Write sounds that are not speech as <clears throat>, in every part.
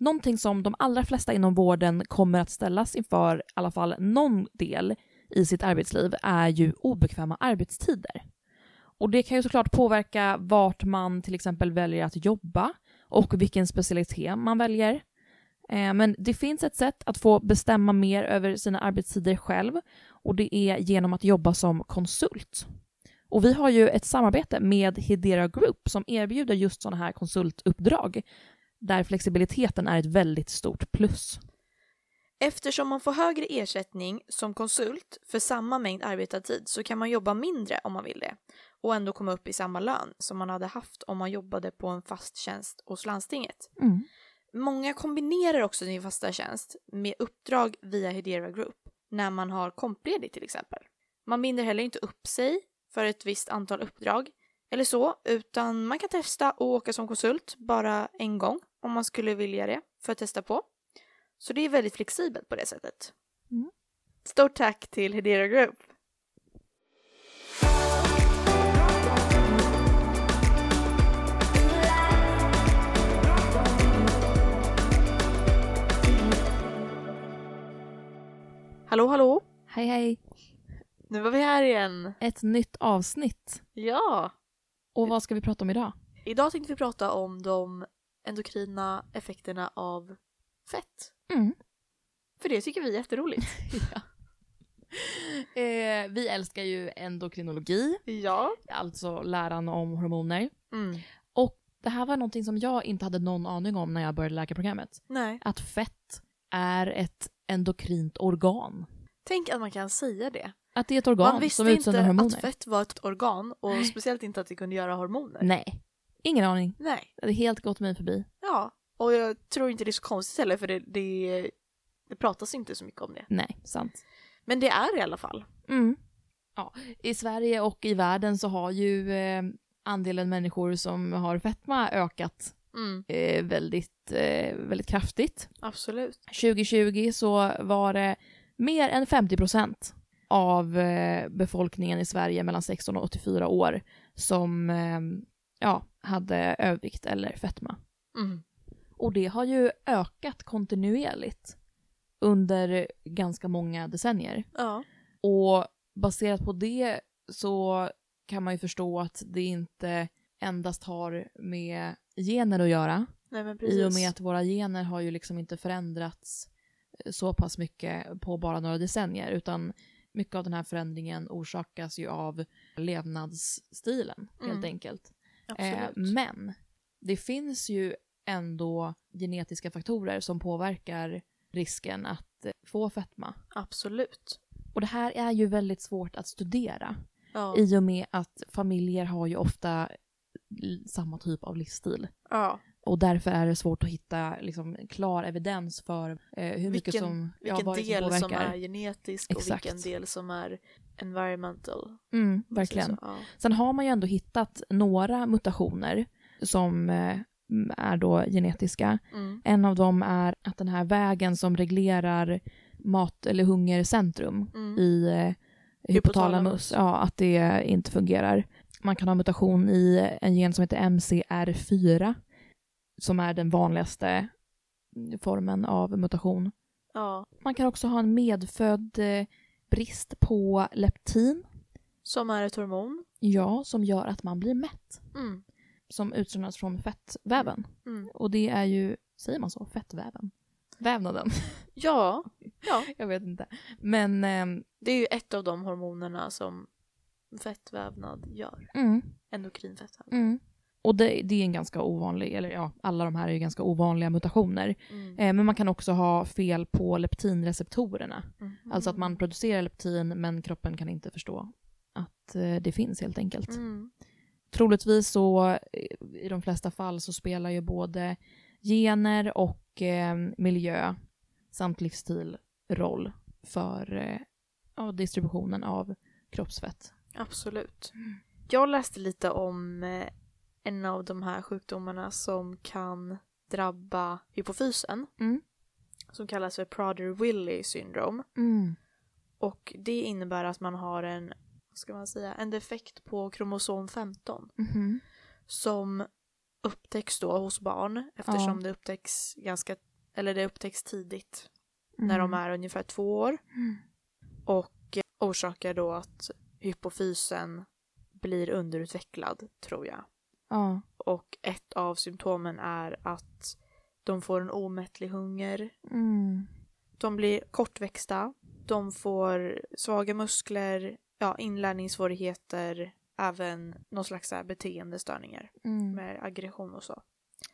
Någonting som de allra flesta inom vården kommer att ställas inför, i alla fall någon del i sitt arbetsliv, är ju obekväma arbetstider. Och det kan ju såklart påverka vart man till exempel väljer att jobba och vilken specialitet man väljer. Eh, men det finns ett sätt att få bestämma mer över sina arbetstider själv och det är genom att jobba som konsult. Och vi har ju ett samarbete med Hedera Group som erbjuder just sådana här konsultuppdrag där flexibiliteten är ett väldigt stort plus. Eftersom man får högre ersättning som konsult för samma mängd arbetad tid så kan man jobba mindre om man vill det och ändå komma upp i samma lön som man hade haft om man jobbade på en fast tjänst hos landstinget. Mm. Många kombinerar också sin fasta tjänst med uppdrag via Hedera Group när man har kompledigt till exempel. Man binder heller inte upp sig för ett visst antal uppdrag eller så, utan man kan testa och åka som konsult bara en gång om man skulle vilja det för att testa på. Så det är väldigt flexibelt på det sättet. Mm. Stort tack till Hedera Group! Hallå hallå! Hej hej! Nu var vi här igen. Ett nytt avsnitt. Ja! Och vad ska vi prata om idag? Idag tänkte vi prata om de endokrina effekterna av fett. Mm. För det tycker vi är jätteroligt. <laughs> ja. eh, vi älskar ju endokrinologi, ja. alltså läran om hormoner. Mm. Och det här var någonting som jag inte hade någon aning om när jag började läkarprogrammet. Nej. Att fett är ett endokrint organ. Tänk att man kan säga det. Att det är ett organ Man visste som utsöndrar inte hormoner. att fett var ett organ och speciellt inte att det kunde göra hormoner. Nej, ingen aning. Nej. Det hade helt gått mig förbi. Ja, och jag tror inte det är så konstigt heller för det, det, det pratas inte så mycket om det. Nej, sant. Men det är det i alla fall. Mm. Ja, I Sverige och i världen så har ju eh, andelen människor som har fetma ökat Mm. eh, väldigt, eh, väldigt kraftigt. Absolut. 2020 så var det mer än 50 procent av eh, befolkningen i Sverige mellan 16 och 84 år som eh, ja, hade övervikt eller fetma. Mm. Och det har ju ökat kontinuerligt under ganska många decennier. Ja. Och baserat på det så kan man ju förstå att det inte endast har med gener att göra. Nej. I och med att våra gener har ju liksom inte förändrats så pass mycket på bara några decennier utan mycket av den här förändringen orsakas ju av levnadsstilen helt Mm. enkelt. Eh, men det finns ju ändå genetiska faktorer som påverkar risken att eh, få fetma. Absolut. Och det här är ju väldigt svårt att studera Ja. i och med att familjer har ju ofta samma typ av livsstil. ja. Och därför är det svårt att hitta liksom, klar evidens för eh, hur mycket Vilken- som, ja, Vilken del som påverkar. är genetisk Exakt. och vilken del som är environmental. Mm, Så- verkligen. så, ja. Sen har man ju ändå hittat några mutationer som eh, är då genetiska. Mm. En av dem är att den här vägen som reglerar mat eller hungercentrum Mm. i eh, hypotalamus, Hypotalamus. ja, att det inte fungerar. Man kan ha mutation i en gen som heter MCR4 som är den vanligaste formen av mutation. ja. Man kan också ha en medfödd eh, brist på leptin, Som är ett hormon. ja, som gör att man blir mätt. Mm. Som utsöndras från fettväven. Mm. Och det är ju, säger man så? Fettväven? Vävnaden? <laughs> Ja. ja, <laughs> Jag vet inte. Men, ehm, det är ju ett av de hormonerna som fettvävnad gör. mm, Endokrin fettvävnad. mm. Och det, det är en ganska ovanlig, eller ja, alla de här är ju ganska ovanliga mutationer. Mm. Eh, men man kan också ha fel på leptinreceptorerna. Mm. Alltså att man producerar leptin men kroppen kan inte förstå att eh, det finns helt enkelt. Mm. Troligtvis så eh, i de flesta fall så spelar ju både gener och eh, miljö samt livsstil roll för eh, ja, distributionen av kroppsfett. Absolut. Jag läste lite om eh, en av de här sjukdomarna som kan drabba hypofysen. Mm. Som kallas för Prader-Willi syndrom. Mm. Och det innebär att man har en, vad ska man säga, en defekt på kromosom 15. Mhm. Som upptäcks då hos barn eftersom Ja. det upptäcks ganska eller det upptäcks tidigt Mm. när de är ungefär två år Mm. och orsakar då att hypofysen blir underutvecklad tror jag. Ja. Och ett av symptomen är att de får en omättlig hunger. Mm. De blir kortväxta. De får svaga muskler, ja, inlärningssvårigheter, även någon slags här beteendestörningar Mm. med aggression och så.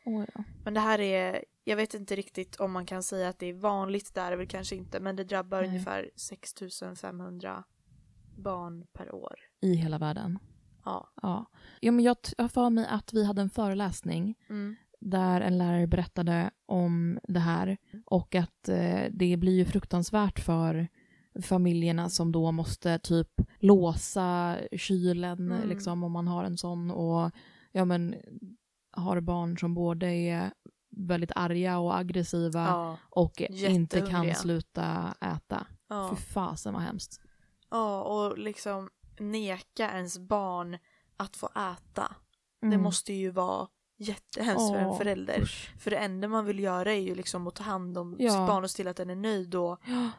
Oj då. Men det här är, jag vet inte riktigt om man kan säga att det är vanligt, det är väl kanske inte, men det drabbar Nej. ungefär 6500 barn per år. I hela världen. Ja. Ja. ja men jag har för mig att vi hade en föreläsning Mm. där en lärare berättade om det här och att eh, det blir ju fruktansvärt för familjerna som då måste typ låsa kylen Mm. liksom om man har en sån och ja men har barn som både är väldigt arga och aggressiva Ja. och inte kan sluta äta. Ja. Fy fasen vad hemskt. ja, och liksom neka ens barn att få äta. Det Mm. måste ju vara jättehemskt för en förälder. usch. För det enda man vill göra är ju liksom att ta hand om Ja. sitt barn och se till att den är nöjd och Ja.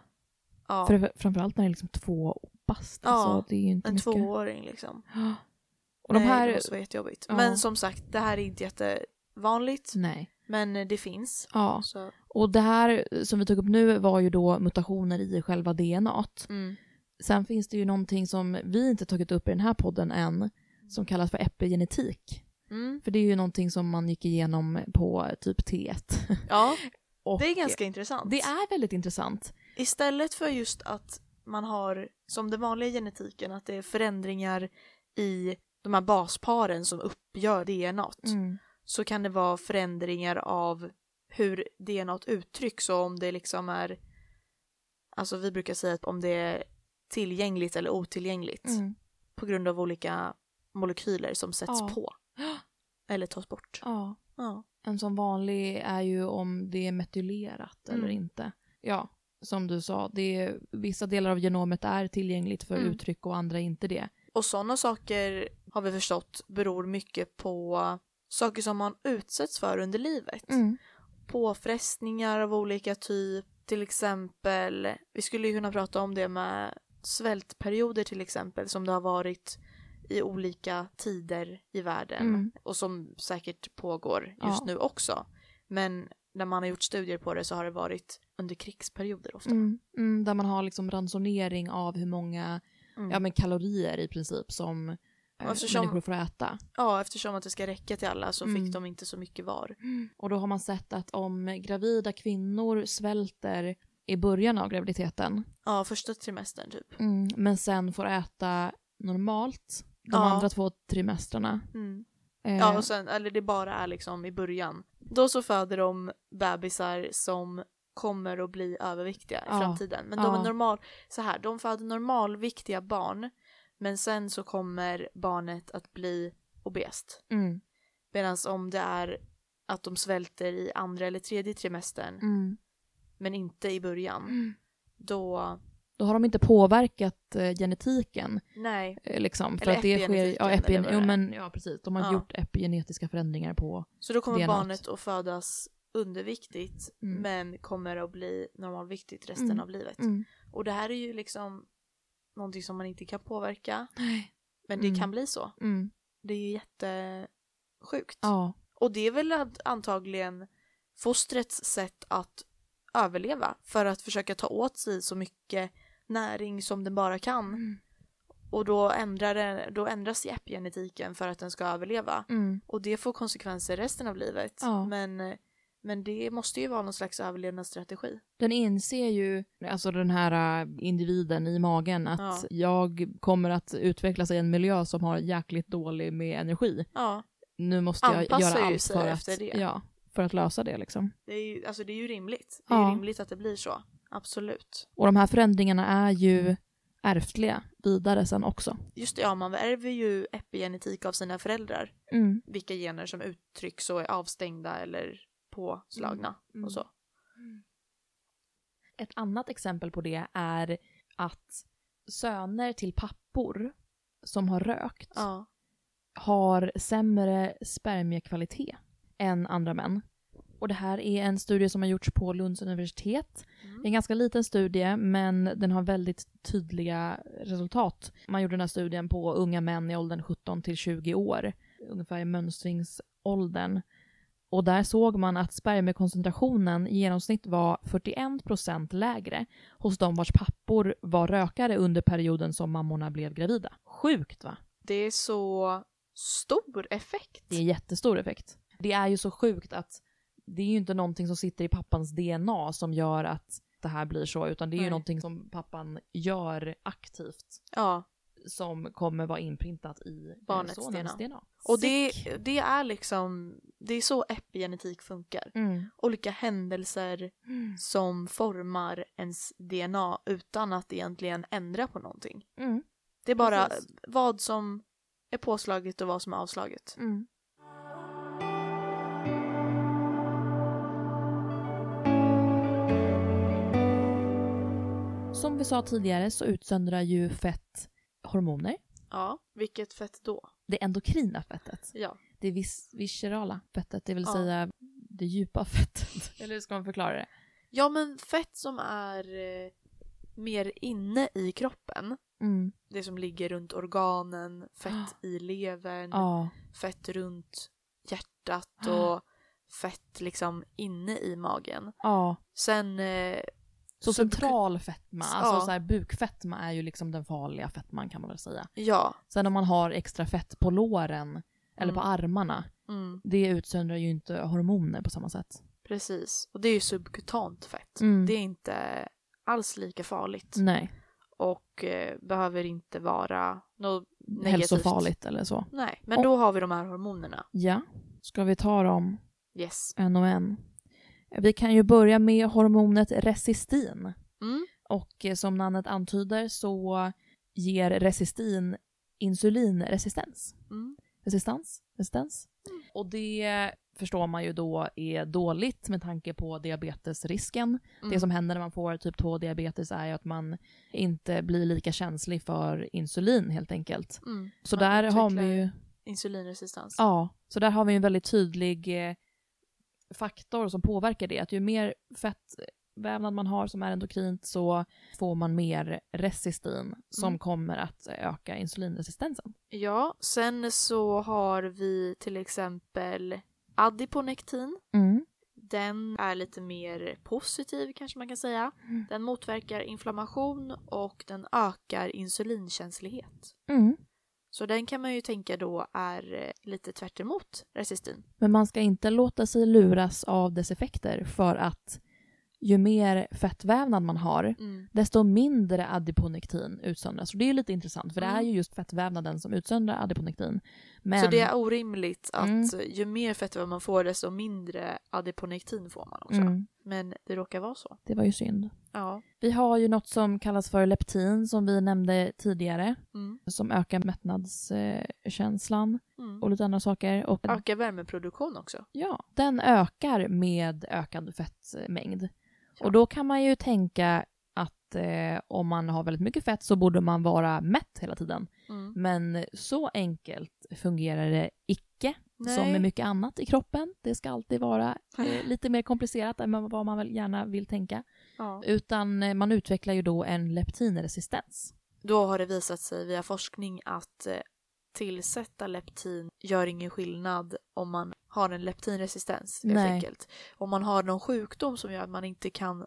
ja, För, framförallt när det är liksom två bast. Ja, alltså, det är ju inte en mycket. tvååring liksom. Ja. <gasps> Och de Nej, här... det måste vara jättejobbigt. Ja. Men som sagt, det här är inte jättevanligt. Nej. Men det finns. Ja. Så, Och det här som vi tog upp nu var ju då mutationer i själva DNA. mm. Sen finns det ju någonting som vi inte tagit upp i den här podden än som kallas för epigenetik. Mm. För det är ju någonting som man gick igenom på typ T1. <laughs> Ja, det är ganska intressant. det är väldigt intressant. Istället för just att man har, som den vanliga genetiken, att det är förändringar i de här basparen som uppgör DNA Mm. så kan det vara förändringar av hur DNA uttrycks och om det liksom är alltså vi brukar säga att om det är tillgängligt eller otillgängligt Mm. på grund av olika molekyler som sätts Ja. på <gasps> eller tas bort. Ja. Ja. En som vanlig är ju om det är metylerat eller Mm. inte. Ja, som du sa, det är, vissa delar av genomet är tillgängligt för Mm. uttryck och andra inte det. Och sådana saker har vi förstått beror mycket på saker som man utsätts för under livet. Mm. Påfrestningar av olika typ, till exempel, vi skulle ju kunna prata om det med svältperioder till exempel som det har varit i olika tider i världen Mm. och som säkert pågår just Ja. nu också. Men när man har gjort studier på det så har det varit under krigsperioder ofta. Mm. Mm, där man har liksom ransonering av hur många Mm. ja, men kalorier i princip som eh, Eftersom- människor får äta. Ja, eftersom att det ska räcka till alla så Mm. fick de inte så mycket var. Och då har man sett att om gravida kvinnor svälter i början av graviditeten Ja, första trimestern typ. mm, men sen får äta normalt de Ja. andra två trimestrarna. Mm. Eh, Ja, och sen, eller det bara är liksom i början. Då så föder de bebisar som kommer att bli överviktiga i Ja. framtiden. Men Ja. de är normal, så här, de föder normalviktiga barn. Men sen så kommer barnet att bli obest. mm, Medan om det är att de svälter i andra eller tredje trimestern, mm, men inte i början, mm. då, Då har de inte påverkat eh, genetiken. nej. Eh, liksom, för Eller att det sker, epigenetiken, ja, vad jo, men, ja, precis. De har Ja. gjort epigenetiska förändringar på... Så då kommer DNA. barnet att födas underviktigt, Mm. men kommer att bli normalviktigt resten Mm. av livet. Mm. Och det här är ju liksom någonting som man inte kan påverka. Nej. Men det Mm. kan bli så. Mm. Det är ju jättesjukt. Ja. Och det är väl antagligen fostrets sätt att överleva för att försöka ta åt sig så mycket näring som den bara kan. Mm. Och då, ändrar det, då ändras epigenetiken för att den ska överleva. Mm. Och det får konsekvenser resten av livet. Ja. Men, men det måste ju vara någon slags överlevnadsstrategi. Den inser ju, alltså den här äh, individen i magen, att Ja. jag kommer att utvecklas i en miljö som har jäkligt dålig med energi. Ja, Nu måste jag Anpassar göra ju allt sig för efter att, det. ja, för att lösa det. Liksom. det är ju, alltså det är ju rimligt. Det är Ja. rimligt att det blir så. Absolut. Och de här förändringarna är ju ärftliga vidare sen också. Just det, ja, man ärver ju epigenetik av sina föräldrar. Mm. Vilka gener som uttrycks och är avstängda eller påslagna Mm. och så. Ett annat exempel på det är att söner till pappor som har rökt Ja. har sämre spermiekvalitet än andra män. Och det här är en studie som har gjorts på Lunds universitet. Mm. Det är en ganska liten studie men den har väldigt tydliga resultat. Man gjorde den här studien på unga män i åldern 17 till 20 år, ungefär i mönstringsåldern. Och där såg man att spermiekoncentrationen i genomsnitt var 41% lägre hos de vars pappor var rökare under perioden som mammorna blev gravida. Sjukt va? Det är så stor effekt. Det är jättestor effekt. Det är ju så sjukt att det är ju inte någonting som sitter i pappans DNA som gör att det här blir så, utan det är ju Nej. någonting som pappan gör aktivt Ja, som kommer vara inprintat i eh, Barnets sonens DNA. DNA. och det, det är liksom, det är så epigenetik funkar. Mm. Olika händelser som formar ens DNA utan att egentligen ändra på någonting. Mm. Det är bara Precis. vad som är påslaget och vad som är avslaget. Mm. Som vi sa tidigare så utsöndrar ju fett hormoner. Ja, vilket fett då? Det endokrina fettet. Ja. Det vis viscerala fettet, det vill Ja. säga det djupa <laughs> fettet. Eller hur ska man förklara det? Ja, men fett som är eh, mer inne i kroppen. Mm. Det som ligger runt organen, fett <gasps> i levern, Ja. fett runt hjärtat <gasps> och fett liksom inne i magen. ja. Sen eh, Så central fetma, alltså Ja. så här, bukfetma är ju liksom den farliga fetman kan man väl säga. ja, Sen om man har extra fett på låren eller på Mm. armarna, mm, det utsöndrar ju inte hormoner på samma sätt. precis. Och det är ju subkutant fett. Mm. Det är inte alls lika farligt Nej, och eh, behöver inte vara något negativt. hälsofarligt eller så. Nej, men Och- då har vi de här hormonerna. Ja, ska vi ta dem Yes. en och en? Vi kan ju börja med hormonet resistin. Mm. Och eh, som namnet antyder så ger resistin insulinresistens. Mm. Resistans? Resistens? Mm. Och det förstår man ju då är dåligt med tanke på diabetesrisken. Mm. Det som händer när man får typ 2-diabetes är ju att man inte blir lika känslig för insulin helt enkelt. Mm. Så Man där har vi ju, Insulinresistans. ja, så där har vi en väldigt tydlig eh, faktor som påverkar det. Att ju mer fettvävnad man har som är endokrint så får man mer resistin som Mm. kommer att öka insulinresistensen. Ja, sen så har vi till exempel adiponektin. Mm. Den är lite mer positiv kanske man kan säga. Mm. Den motverkar inflammation och den ökar insulinkänslighet. Mm. Så den kan man ju tänka då är eh, lite tvärt emot resistin. Men man ska inte låta sig luras av dess effekter för att ju mer fettvävnad man har Mm. desto mindre adiponektin utsöndras. Och det är ju lite intressant för det är Mm. ju just fettvävnaden som utsöndrar adiponektin. Men, Så det är orimligt att Mm. ju mer fettväv man får desto mindre adiponektin får man också. mm, Men det råkar vara så. det var ju synd. Ja. Vi har ju något som kallas för leptin som vi nämnde tidigare Mm. som ökar mättnadskänslan Mm. och lite andra saker. Och Ökar värmeproduktion också. ja, den ökar med ökad fettmängd. Ja. Och då kan man ju tänka att eh, om man har väldigt mycket fett så borde man vara mätt hela tiden. Mm. Men så enkelt fungerar det icke. Nej. Som med mycket annat i kroppen. Det ska alltid vara eh, <laughs> lite mer komplicerat än vad man väl gärna vill tänka. Ja. Utan eh, man utvecklar ju då en leptinresistens. Då har det visat sig via forskning att eh, tillsätta leptin gör ingen skillnad om man har en leptinresistens. Helt enkelt. Om man har någon sjukdom som gör att man inte kan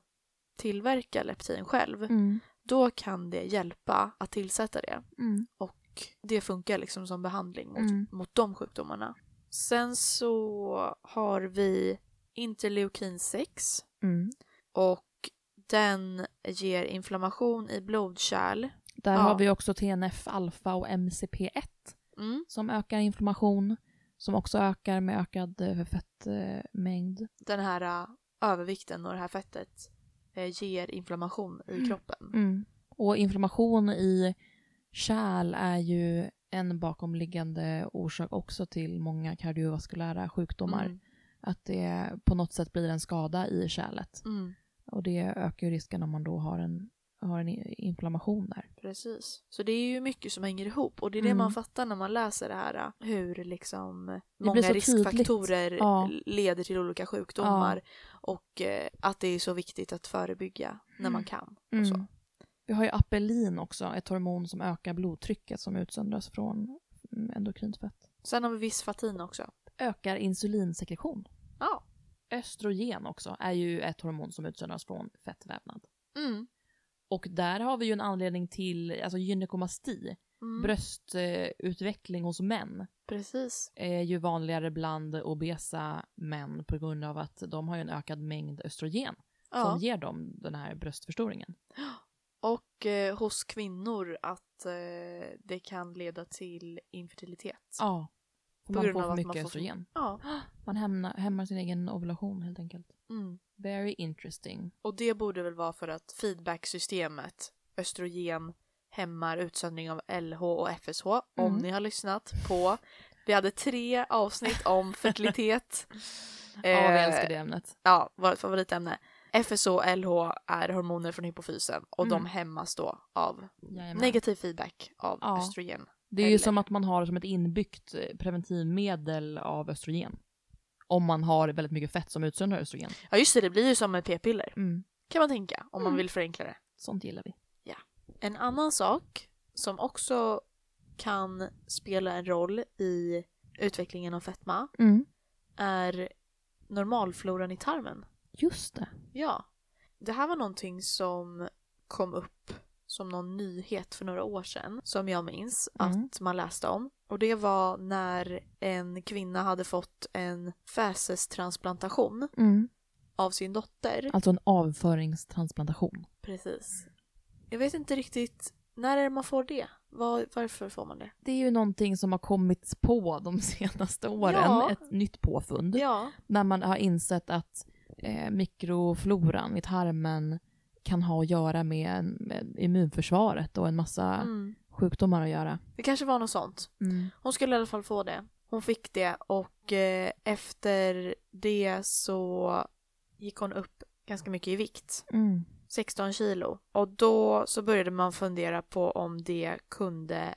tillverka leptin själv, Mm. då kan det hjälpa att tillsätta det. Mm. Och det funkar liksom som behandling mot, Mm. mot de sjukdomarna. Sen så har vi interleukin 6 Mm. och den ger inflammation i blodkärl. Där Ja. har vi också TNF-alfa och MCP1 Mm. som ökar inflammation. Som också ökar med ökad eh, fettmängd. Den här äh, övervikten och det här fettet eh, ger inflammation i Mm. kroppen. Mm. Och inflammation i kärl är ju en bakomliggande orsak också till många kardiovaskulära sjukdomar. Mm. Att det på något sätt blir en skada i kärlet. Mm. Och det ökar ju risken om man då har en har en inflammation där. Precis. Så det är ju mycket som hänger ihop och det är det Mm. man fattar när man läser det här. äh, Hur liksom många så riskfaktorer Ja. leder till olika sjukdomar. Och eh, att det är så viktigt att förebygga när man kan. Och så. Mm. Vi har ju apelin också, ett hormon som ökar blodtrycket som utsöndras från mm, endokrint fett. Sen har vi visfatin också. Ökar insulinsekretion. Ja. Östrogen också är ju ett hormon som utsöndras från fettvävnad. Mm. Och där har vi ju en anledning till, alltså gynekomasti, Mm. bröstutveckling hos män Precis. är ju vanligare bland obesa män på grund av att de har ju en ökad mängd östrogen Ja. som ger dem den här bröstförstoringen. Och eh, hos kvinnor att eh, det kan leda till infertilitet. Ja. På man grund får av för mycket man får- östrogen. Ja. Man hämmar, hämmar sin egen ovulation helt enkelt. Mm. Very interesting. Och det borde väl vara för att feedbacksystemet, östrogen, hämmar utsöndring av LH och FSH. Om Mm. ni har lyssnat på, vi hade tre avsnitt om <laughs> fertilitet. Ja, vi Eh, älskar det ämnet. Ja, vårt favoritämne. FSH och LH är hormoner från hypofysen och de Mm. hämmas då av Jajamän. negativ feedback av Ja. östrogen. Det är ju som att man har som ett inbyggt eh, preventivmedel av östrogen. Om man har väldigt mycket fett som utsöndrar östrogen. Ja just det, det blir ju som ett p-piller Mm. kan man tänka om man Mm. vill förenkla det. Sånt gillar vi. En annan sak som också kan spela en roll i utvecklingen av fetma Mm. är normalfloran i tarmen. Just det. Ja. Det här var någonting som kom upp som någon nyhet för några år sedan som jag minns Mm. att man läste om. Och det var när en kvinna hade fått en fäsestransplantation Mm. av sin dotter. Alltså en avföringstransplantation. Precis. Jag vet inte riktigt, när är det man får det? Var, varför får man det? Det är ju någonting som har kommit på de <laughs> senaste åren. Ja. Ett nytt påfund. Ja, När man har insett att eh, mikrofloran i tarmen kan ha att göra med, med immunförsvaret och en massa mm. Sjukdomar att göra. det kanske var något sånt. Mm. Hon skulle i alla fall få det. Hon fick det och eh, efter det så gick hon upp ganska mycket i vikt. Mm. 16 kilo. Och då så började man fundera på om det kunde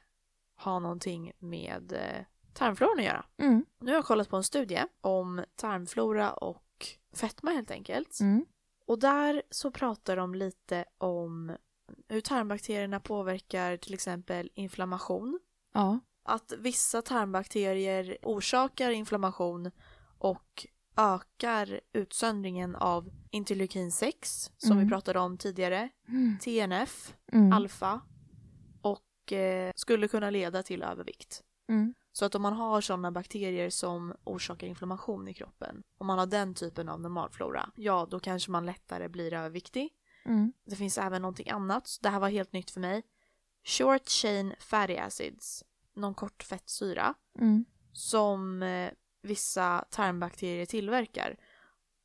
ha någonting med eh, tarmfloran att göra. Mm. Nu har jag kollat på en studie om tarmflora och fetma helt enkelt. Mm. Och där så pratar de lite om hur tarmbakterierna påverkar till exempel inflammation. Ja. Att vissa tarmbakterier orsakar inflammation och ökar utsöndringen av interleukin 6 som Mm. vi pratade om tidigare, Mm. TNF, Mm. alfa och eh, skulle kunna leda till övervikt. Mm. Så att om man har sådana bakterier som orsakar inflammation i kroppen, om man har den typen av normalflora, ja då kanske man lättare blir överviktig. Mm. Det finns även någonting annat, det här var helt nytt för mig. Short chain fatty acids, någon kort fettsyra, Mm. som eh, vissa tarmbakterier tillverkar.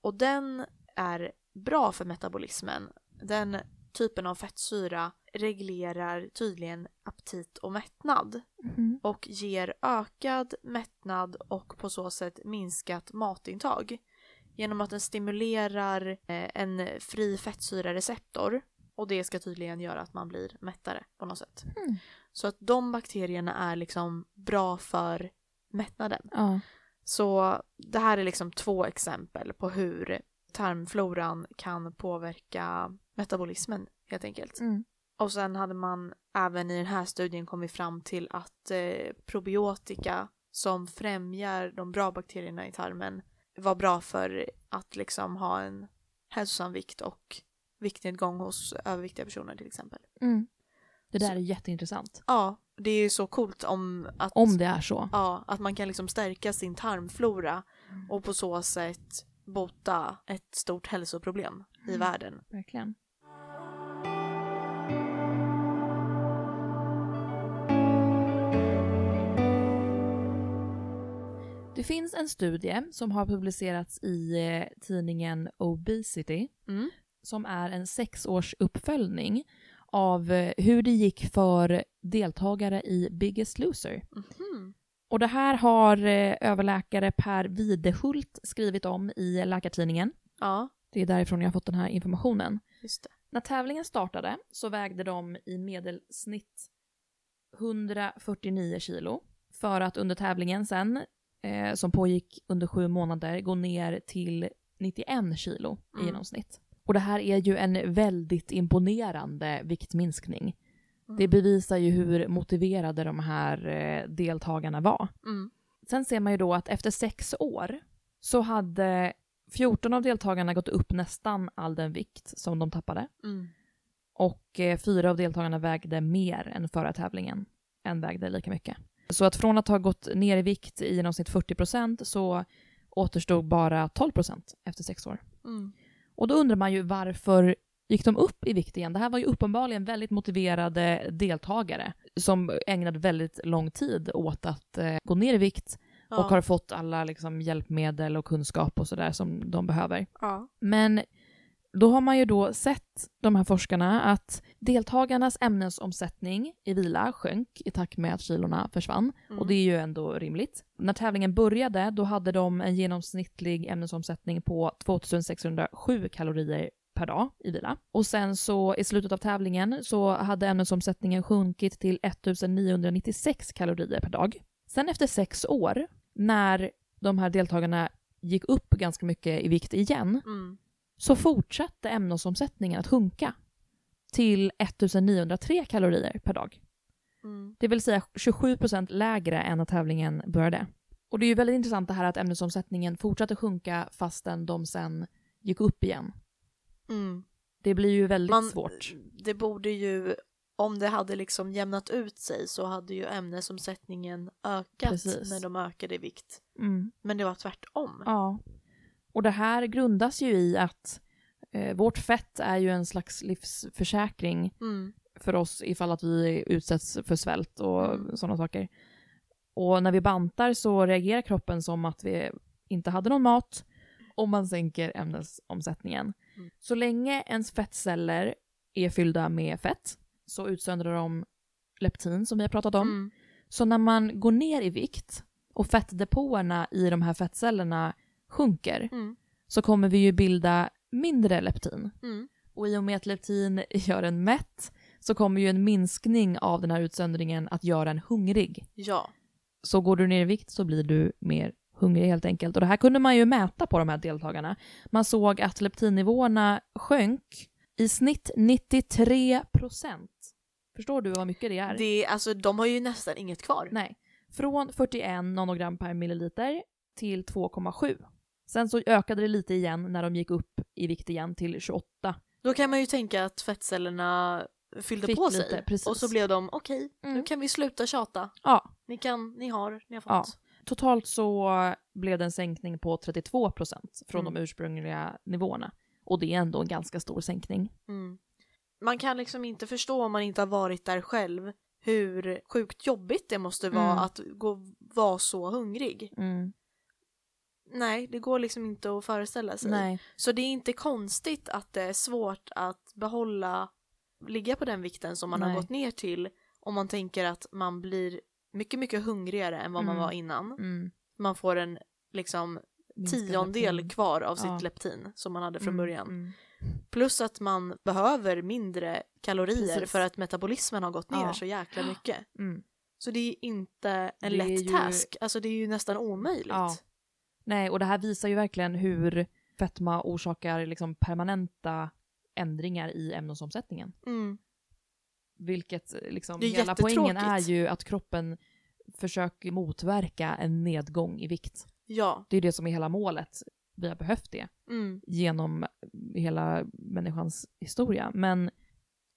Och den är bra för metabolismen. Den typen av fettsyra reglerar tydligen aptit och mättnad Mm. och ger ökad mättnad och på så sätt minskat matintag genom att den stimulerar eh, en fri fettsyrareceptor och det ska tydligen göra att man blir mättare på något sätt. Mm. Så att de bakterierna är liksom bra för mättnaden. Ja. Så det här är liksom två exempel på hur tarmfloran kan påverka metabolismen helt enkelt. Mm. Och sen hade man även i den här studien kommit fram till att eh, probiotika som främjar de bra bakterierna i tarmen var bra för att liksom ha en hälsosam vikt och viktnedgång hos överviktiga personer till exempel. Mm. Det där Så- är jätteintressant. Ja, det är ju så coolt om att, Om det är så. ja, att man kan liksom stärka sin tarmflora och på så sätt bota ett stort hälsoproblem i Mm. världen. Verkligen. Det finns en studie som har publicerats i eh, tidningen Obesity Mm. som är en sexårs uppföljning av eh, hur det gick för deltagare i Biggest Loser. Mhm. Och det här har eh, överläkare Per Videhult skrivit om i Läkartidningen. Ja, Det är därifrån jag har fått den här informationen. När tävlingen startade så vägde de i medelsnitt 149 kilo för att under tävlingen sen, eh, som pågick under sju månader, gå ner till 91 kilo i Mm. genomsnitt. Och det här är ju en väldigt imponerande viktminskning. Mm. Det bevisar ju hur motiverade de här eh, deltagarna var. Mm. Sen ser man ju då att efter sex år så hade 14 av deltagarna gått upp nästan all den vikt som de tappade. Mm. Och eh, fyra av deltagarna vägde mer än förra tävlingen. En vägde lika mycket. Så att från att ha gått ner i vikt i genomsnitt 40% så återstod bara 12% efter sex år. Mm. Och då undrar man ju varför gick de upp i vikt igen? Det här var ju uppenbarligen väldigt motiverade deltagare som ägnade väldigt lång tid åt att eh, gå ner i vikt Ja. och har fått alla liksom, hjälpmedel och kunskap och sådär som de behöver. ja. Men då har man ju då sett, de här forskarna, att deltagarnas ämnesomsättning i vila sjönk i takt med att kilorna försvann. Mm. Och det är ju ändå rimligt. När tävlingen började, då hade de en genomsnittlig ämnesomsättning på 2607 kalorier per dag i vila. Och sen så i slutet av tävlingen så hade ämnesomsättningen sjunkit till 1996 kalorier per dag. Sen efter sex år, när de här deltagarna gick upp ganska mycket i vikt igen, Mm så fortsatte ämnesomsättningen att sjunka till 1903 kalorier per dag. Mm. Det vill säga 27% lägre än när tävlingen började. Och det är ju väldigt intressant det här att ämnesomsättningen fortsatte sjunka fastän de sen gick upp igen. Mm. Det blir ju väldigt Man, svårt. Det borde ju, om det hade liksom jämnat ut sig så hade ju ämnesomsättningen ökat Precis. när de ökade i vikt. Mm. Men det var tvärtom. Ja. Och det här grundas ju i att eh, vårt fett är ju en slags livsförsäkring Mm. för oss ifall att vi utsätts för svält och Mm. sådana saker. Och när vi bantar så reagerar kroppen som att vi inte hade någon mat och man sänker ämnesomsättningen. Mm. Så länge ens fettceller är fyllda med fett så utsöndrar de leptin som vi har pratat om. Mm. Så när man går ner i vikt och fettdepåerna i de här fettcellerna sjunker Mm. så kommer vi ju bilda mindre leptin. Mm. Och i och med att leptin <laughs> gör en mätt så kommer ju en minskning av den här utsöndringen att göra en hungrig. Ja. Så går du ner i vikt så blir du mer hungrig helt enkelt. Och det här kunde man ju mäta på de här deltagarna. Man såg att leptinnivåerna sjönk i snitt 93 procent. Förstår du vad mycket det är? Det, alltså, de har ju nästan inget kvar. Nej. Från 41 nanogram per milliliter till 2,7. Sen så ökade det lite igen när de gick upp i vikt igen till 28. Då kan man ju tänka att fettcellerna fyllde Fick på lite, sig. precis. Och så blev de, okej, nu Mm. kan vi sluta tjata. Ja, Ni kan, ni har, ni har fått. Ja. Totalt så blev det en sänkning på 32 procent från Mm. de ursprungliga nivåerna. Och det är ändå en ganska stor sänkning. Mm. Man kan liksom inte förstå om man inte har varit där själv hur sjukt jobbigt det måste vara Mm. att gå, vara så hungrig. Mm. Nej, det går liksom inte att föreställa sig. Nej. Så det är inte konstigt att det är svårt att behålla, ligga på den vikten som man Nej. har gått ner till om man tänker att man blir mycket, mycket hungrigare än vad man Mm. var innan. Mm. Man får en liksom tiondel leptin. kvar av sitt Ja. leptin som man hade från Mm, början. mm. Plus att man behöver mindre kalorier Precis. för att metabolismen har gått ner Ja. så jäkla mycket. Mm. Så det är inte en Det lätt ju- task, alltså det är ju nästan omöjligt. Ja. Nej, och det här visar ju verkligen hur fetma orsakar liksom permanenta ändringar i ämnesomsättningen. Mm. Vilket liksom, Det är hela poängen är ju att kroppen försöker motverka en nedgång i vikt. Ja. Det är det som är hela målet. Vi har behövt det. Mm. genom hela människans historia. Men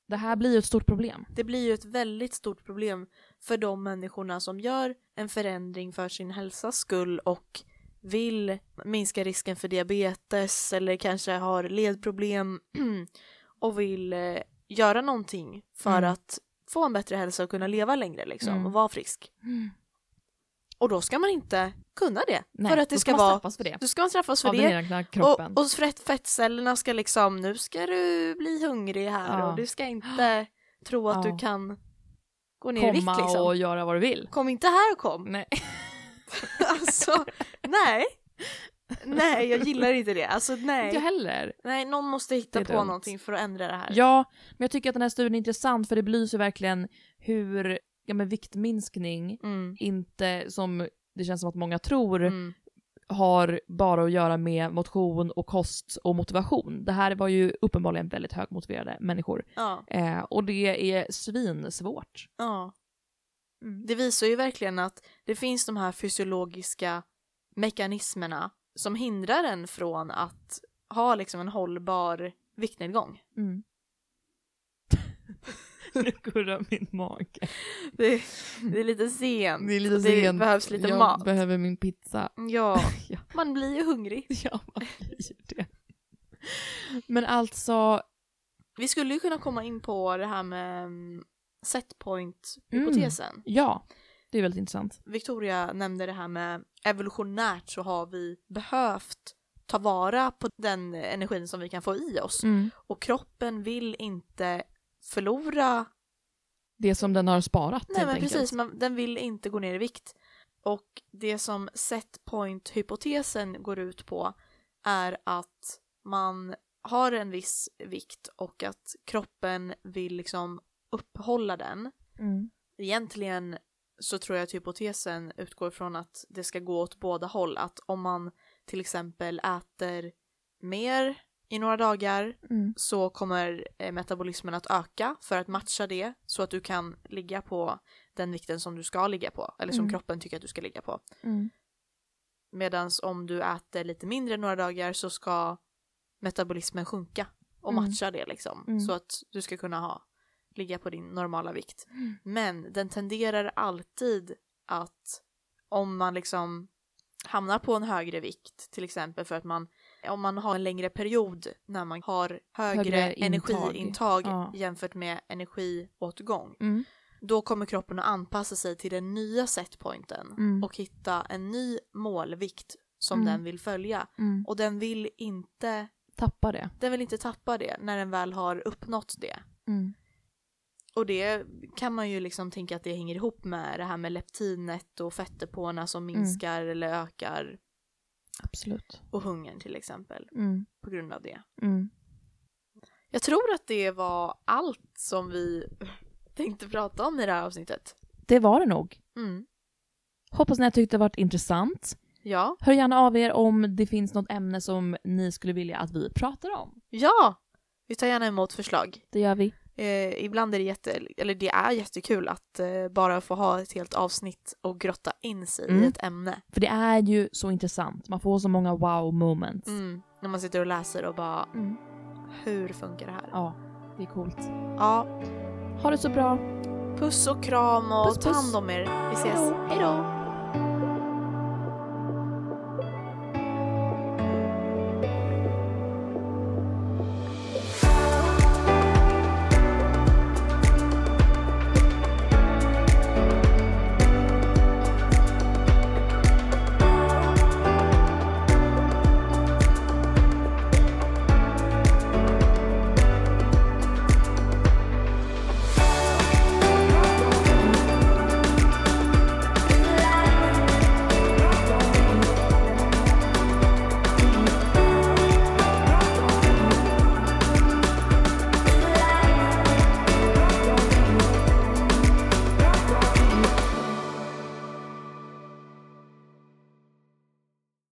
det här blir ju ett stort problem. Det blir ju ett väldigt stort problem för de människorna som gör en förändring för sin hälsas skull och vill minska risken för diabetes eller kanske har ledproblem <clears throat> och vill eh, göra någonting för Mm. att få en bättre hälsa och kunna leva längre liksom Mm. och vara frisk. Och då ska man inte kunna det. Nej, för att det ska, vara, för det. då ska man straffas för Av den det. egna kroppen. Och, och fett, fettcellerna ska liksom, nu ska du bli hungrig här Ja. och du ska inte <gasps> tro att Ja. du kan gå ner i vikt Komma liksom. och göra vad du vill. Kom inte här och kom. Nej. <laughs> <laughs> alltså, nej. Nej, jag gillar inte det. Alltså Inte nej. jag heller. Nej, någon måste hitta på dumt. någonting för att ändra det här. Ja, men jag tycker att den här studien är intressant för det belyser verkligen hur ja, men viktminskning Mm. inte, som det känns som att många tror, Mm. har bara att göra med motion och kost och motivation. Det här var ju uppenbarligen väldigt högmotiverade människor. Ja. Eh, och det är svinsvårt. ja. Mm. Det visar ju verkligen att det finns de här fysiologiska mekanismerna som hindrar en från att ha liksom en hållbar viktnedgång. Mm. <laughs> nu kurrar min mage. Det, det är lite sent. Det är lite sent. behövs lite jag mat. behöver min pizza. Ja, <laughs> Ja. man blir ju hungrig. <laughs> Ja, man blir det. Men alltså, Vi skulle ju kunna komma in på det här med mm, setpoint-hypotesen. ja, det är väldigt intressant. Victoria nämnde det här med evolutionärt så har vi behövt ta vara på den energin som vi kan få i oss. Mm. Och kroppen vill inte förlora, Det som den har sparat nej men enkelt. precis, man, den vill inte gå ner i vikt. Och det som setpoint-hypotesen går ut på är att man har en viss vikt och att kroppen vill liksom upphålla den. Mm. Egentligen så tror jag att hypotesen utgår från att det ska gå åt båda håll. Att om man till exempel äter mer i några dagar Mm. så kommer eh, metabolismen att öka för att matcha det så att du kan ligga på den vikten som du ska ligga på eller som Mm. kroppen tycker att du ska ligga på. Mm. Medan om du äter lite mindre några dagar så ska metabolismen sjunka och Mm. matcha det liksom Mm. så att du ska kunna ha ligga på din normala vikt. Mm. Men den tenderar alltid att om man liksom hamnar på en högre vikt till exempel för att man om man har en längre period när man har högre, Högre intag. energiintag Ja. jämfört med energiåtgång Mm. då kommer kroppen att anpassa sig till den nya setpointen Mm. och hitta en ny målvikt som Mm. den vill följa Mm. och den vill inte Tappa det. den vill inte tappa det när den väl har uppnått det. Mm. Och det kan man ju liksom tänka att det hänger ihop med det här med leptinet och fettdepåerna som Mm. minskar eller ökar Absolut. och hungern till exempel Mm. på grund av det. Mm. Jag tror att det var allt som vi <laughs> tänkte prata om i det här avsnittet. Det var det nog. Mm. Hoppas ni har tyckt det varit intressant. Ja, Hör gärna av er om det finns något ämne som ni skulle vilja att vi pratar om. ja! Vi tar gärna emot förslag. Det gör vi. Eh, ibland är det jätte, eller det är jättekul att eh, bara få ha ett helt avsnitt och grotta in sig Mm. i ett ämne. För det är ju så intressant. Man får så många wow moments. Mm. När man sitter och läser och bara, Mm. hur funkar det här? Ja, det är coolt. Ja, Ha det så bra. puss och kram och Puss, ta puss. hand om er. Vi ses. Hej då!